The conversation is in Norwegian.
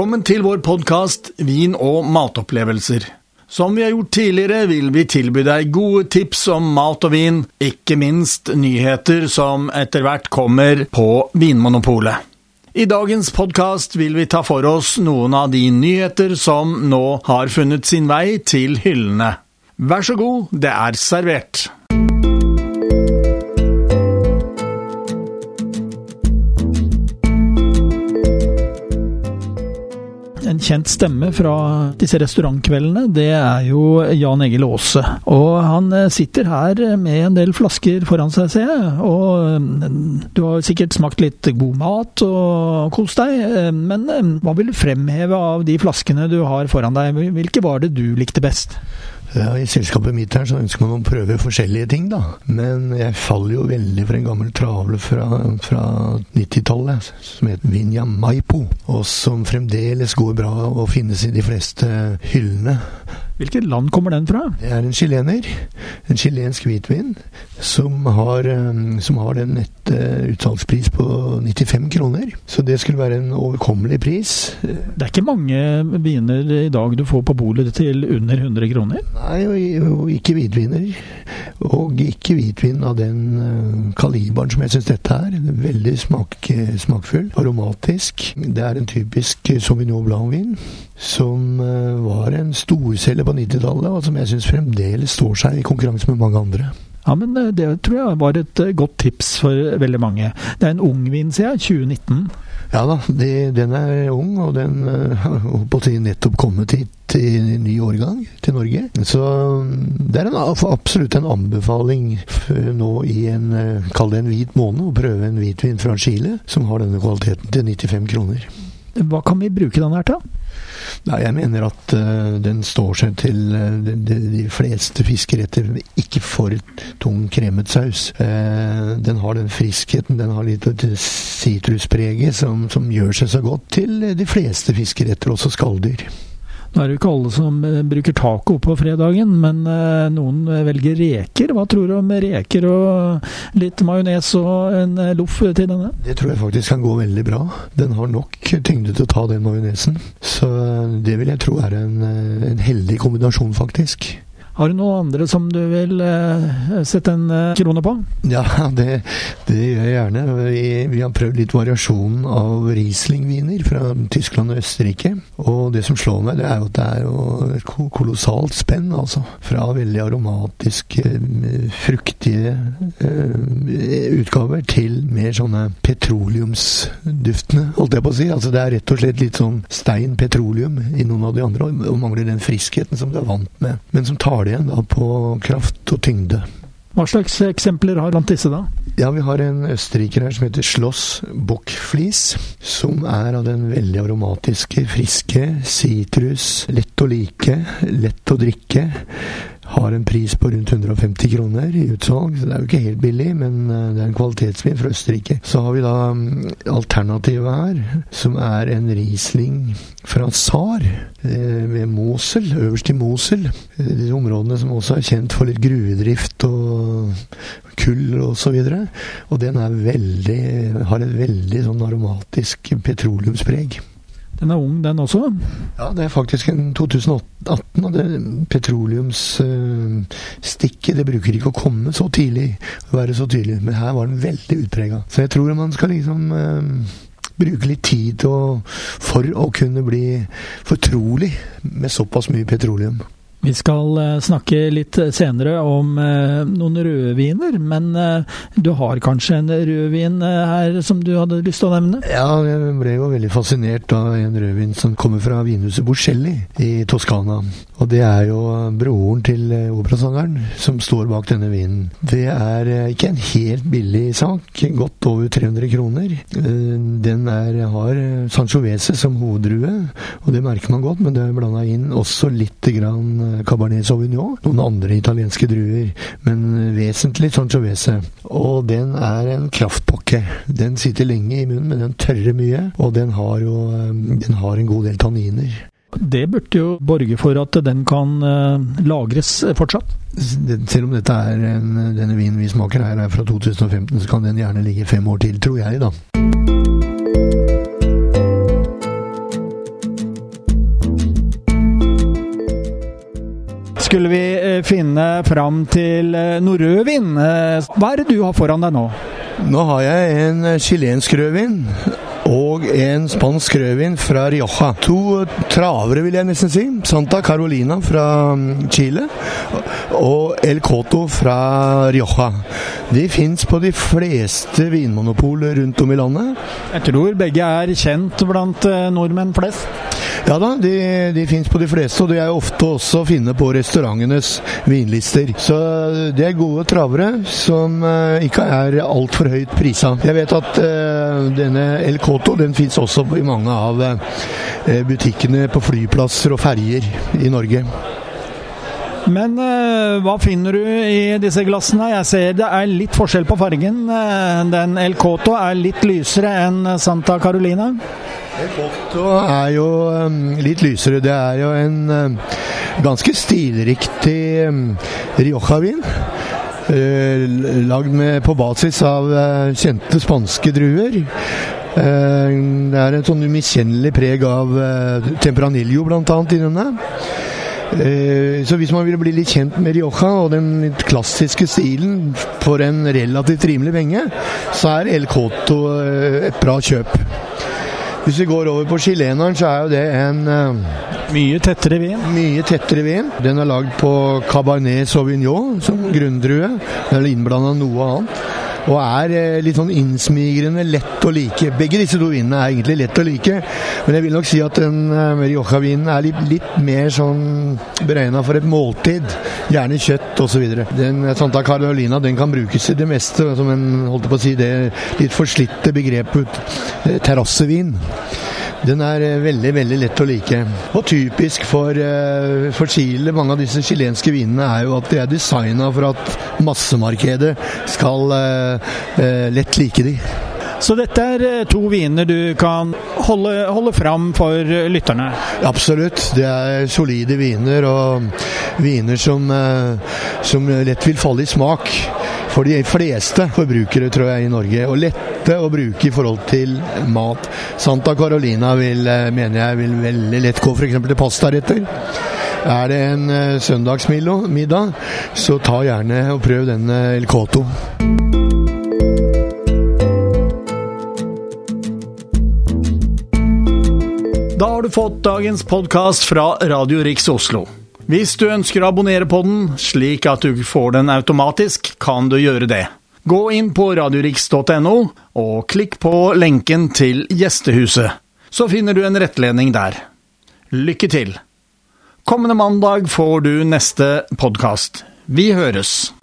Velkommen til vår podkast Vin og matopplevelser. Som vi har gjort tidligere, vil vi tilby deg gode tips om mat og vin, ikke minst nyheter som etter hvert kommer på Vinmonopolet. I dagens podkast vil vi ta for oss noen av de nyheter som nå har funnet sin vei til hyllene. Vær så god, det er servert. En kjent stemme fra disse restaurantkveldene, det er jo Jan Egil Aase. Og han eh, sitter her med en del flasker foran seg, ser jeg. Og mm, du har sikkert smakt litt god mat og kost deg. eh, Men eh, hva vil du fremheve av de flaskene du har foran deg? Hvilke var det du likte best? Ja, I selskapet mitt her så ønsker man å prøve forskjellige ting, da. Men jeg faller jo veldig for en gammel travle fra, fra 90-tallet som heter Vinja Maipo, og som fremdeles går bra og finnes i de fleste hyllene. Hvilket land kommer den fra? Det er en chilener, en chilensk hvitvin, som har, eh, som har den nette utsalgspris på 95 kroner. Så det skulle være en overkommelig pris. Det er ikke mange viner i dag du får på bolet til under 100 kroner. Nei, og, og ikke hvitviner. Og ikke hvitvin av den uh, kaliberen som jeg syns dette er. Veldig smak, smakfull, aromatisk. Det er en typisk Sauvignon Blanc-vin som uh, var en storselger på 90-tallet, og som jeg syns fremdeles står seg i konkurranse med mange andre. Ja, men eh, det tror jeg var et eh, godt tips for veldig mange. Det er en ung vin, sier jeg. 2019. Ja da, de, den er ung, og den har uh, nettopp kommet hit i en ny årgang til Norge. Så det er en, absolutt en anbefaling nå i en, uh, kall det en hvit måned, å prøve en hvitvin fra Chile som har denne kvaliteten til 95 kroner. Hva kan vi bruke den her til? Nei, Jeg mener at uh, den står seg til uh, de, de, fleste fiskeretter. Ikke for tung kremet saus. Uh, den har den friskheten, den har litt sitruspreget som, som gjør seg så godt til de fleste fiskeretter, også skalldyr. Nå er det jo ikke alle som bruker taco på fredagen, men noen velger reker. Hva tror du om reker og litt majones og en loff til denne? Det tror jeg faktisk kan gå veldig bra. Den har nok tyngde til å ta den majonesen. Så det vil jeg tro er en, en heldig kombinasjon, faktisk. Har du noen andre som du vil uh, sette en uh, krone på? Ja, det, det, gjør jeg gjerne. Vi, vi har prøvd litt variasjon av Riesling-viner fra Tyskland og Østerrike. Og det som slår meg, det er jo at det er jo et kolossalt spenn, altså. Fra veldig aromatiske, fruktige uh, utgaver til mer sånne petroleumsduftende, holdt jeg på å si. Altså det er rett og slett litt sånn stein petroleum i noen av de andre, og mangler den friskheten som du er vant med. Men som tar det igjen da på kraft og tyngde. Hva slags eksempler har blant disse, da? Ja, Vi har en østerriker her som heter Schloss Bockflis. Som er av den veldig aromatiske, friske, sitrus, lett å like, lett å drikke. Har en pris på rundt 150 kroner i utsalg, så det er jo ikke helt billig, men det er en kvalitetsvin fra Østerrike. Så har vi da alternativet her, som er en Riesling fra Sar ved Mosel, øverst i Mosel. Disse områdene som også er kjent for litt gruvedrift og kull og så videre. Og den veldig, har et veldig sånn aromatisk petroleumspreg. Den er ung, den også? Ja, det er faktisk en 2018. Og det petroleumsstikket det bruker ikke å komme så tidlig, være så tydelig. Men her var den veldig utprega. Så jeg tror man skal liksom bruke litt tid for å kunne bli fortrolig med såpass mye petroleum. Vi skal snakke litt senere om noen rødviner, men du har kanskje en rødvin her som du hadde lyst til å nevne? Ja, jeg ble jo veldig fascinert av en rødvin som kommer fra vinhuset Borselli i Toskana. Og det er jo broren til operasangeren som står bak denne vinen. Det er ikke en helt billig sak, godt over 300 kroner. Den er, har Sanchovese som hoveddrue, og det merker man godt, men det er blanda inn også lite grann Cabernet Sauvignon, noen andre italienske druer, men vesentlig Sanchovese. Og den er en kraftpakke. Den sitter lenge i munnen, men den tørrer mye, og den har jo den har en god del tanniner. Det burde jo borge for at den kan uh, lagres fortsatt? Selv om dette er en, denne vinen vi smaker her er fra 2015, så kan den gjerne ligge fem år til, tror jeg, da. Skulle vi eh, finne fram til noe. Hva er det du har foran deg nå? Nå har jeg en chilensk rødvin og en spansk rødvin fra Rioja. To travere, vil jeg nesten si. Santa Carolina fra mm, Chile og El Coto fra Rioja. De fins på de fleste vinmonopol rundt om i landet. Jeg tror begge er kjent blant eh, nordmenn flest? Ja da, de, de fins på de fleste, og de er ofte også å finne på restaurantenes vinlister. Så det er gode travere som uh, ikke er altfor høyt prisa. Jeg vet at uh, denne El Coto den fins også i mange av uh, butikkene på flyplasser og ferjer i Norge. Men eh, hva finner du i disse glassene? Jeg ser det er litt forskjell på fargen. Den El Coto er litt lysere enn Santa Carolina. Foto er jo um, litt lysere. Det er jo en um, ganske stilriktig um, Rioja-vin. Uh, lagd på basis av uh, kjente spanske druer. Uh, det er et sånn umiskjennelig preg av Tempranillo bl.a. i denne. Så hvis man vil bli litt kjent med Rioja og den klassiske stilen for en relativt rimelig penge, så er El Coto et bra kjøp. Hvis vi går over på chileneren, så er jo det en uh, Mye tettere vin? Mye tettere vin. Den er lagd på Cabernet Sauvignon som grunndrue. Eller er innblanda noe annet. Og er eh, litt sånn innsmigrende, lett å like. Begge disse to vinene er egentlig lett å like, men jeg vil nok si at den uh, Rioja-vinen er litt, litt, mer sånn beregna for et måltid. Gjerne kjøtt osv. Den Santa Carolina den kan brukes i det meste, som en holdt på å si det litt forslitte begrepet terrassevin. Den er veldig veldig lett å like. Og typisk for, for Chile, mange av disse chilenske vinene, er jo at de er designa for at massemarkedet skal uh, lett like de. Så dette er to viner du kan holde, holde fram for lytterne? Absolutt. Det er solide viner, og viner som, som lett vil falle i smak for de fleste forbrukere, tror jeg, i Norge. Og lette å bruke i forhold til mat. Santa Carolina vil, mener jeg vil veldig lett gå f.eks. til pastaretter. Er det en uh, søndagsmiddag, så ta gjerne og prøv denne El Coto. Da har du fått dagens podkast fra Radio Riks Oslo. Hvis du ønsker å abonnere på den, slik at du får den automatisk, kan du gjøre det. Gå inn på radioriks.no, og klikk på lenken til Gjestehuset. Så finner du en rettledning der. Lykke til! Kommende mandag får du neste podkast. Vi høres!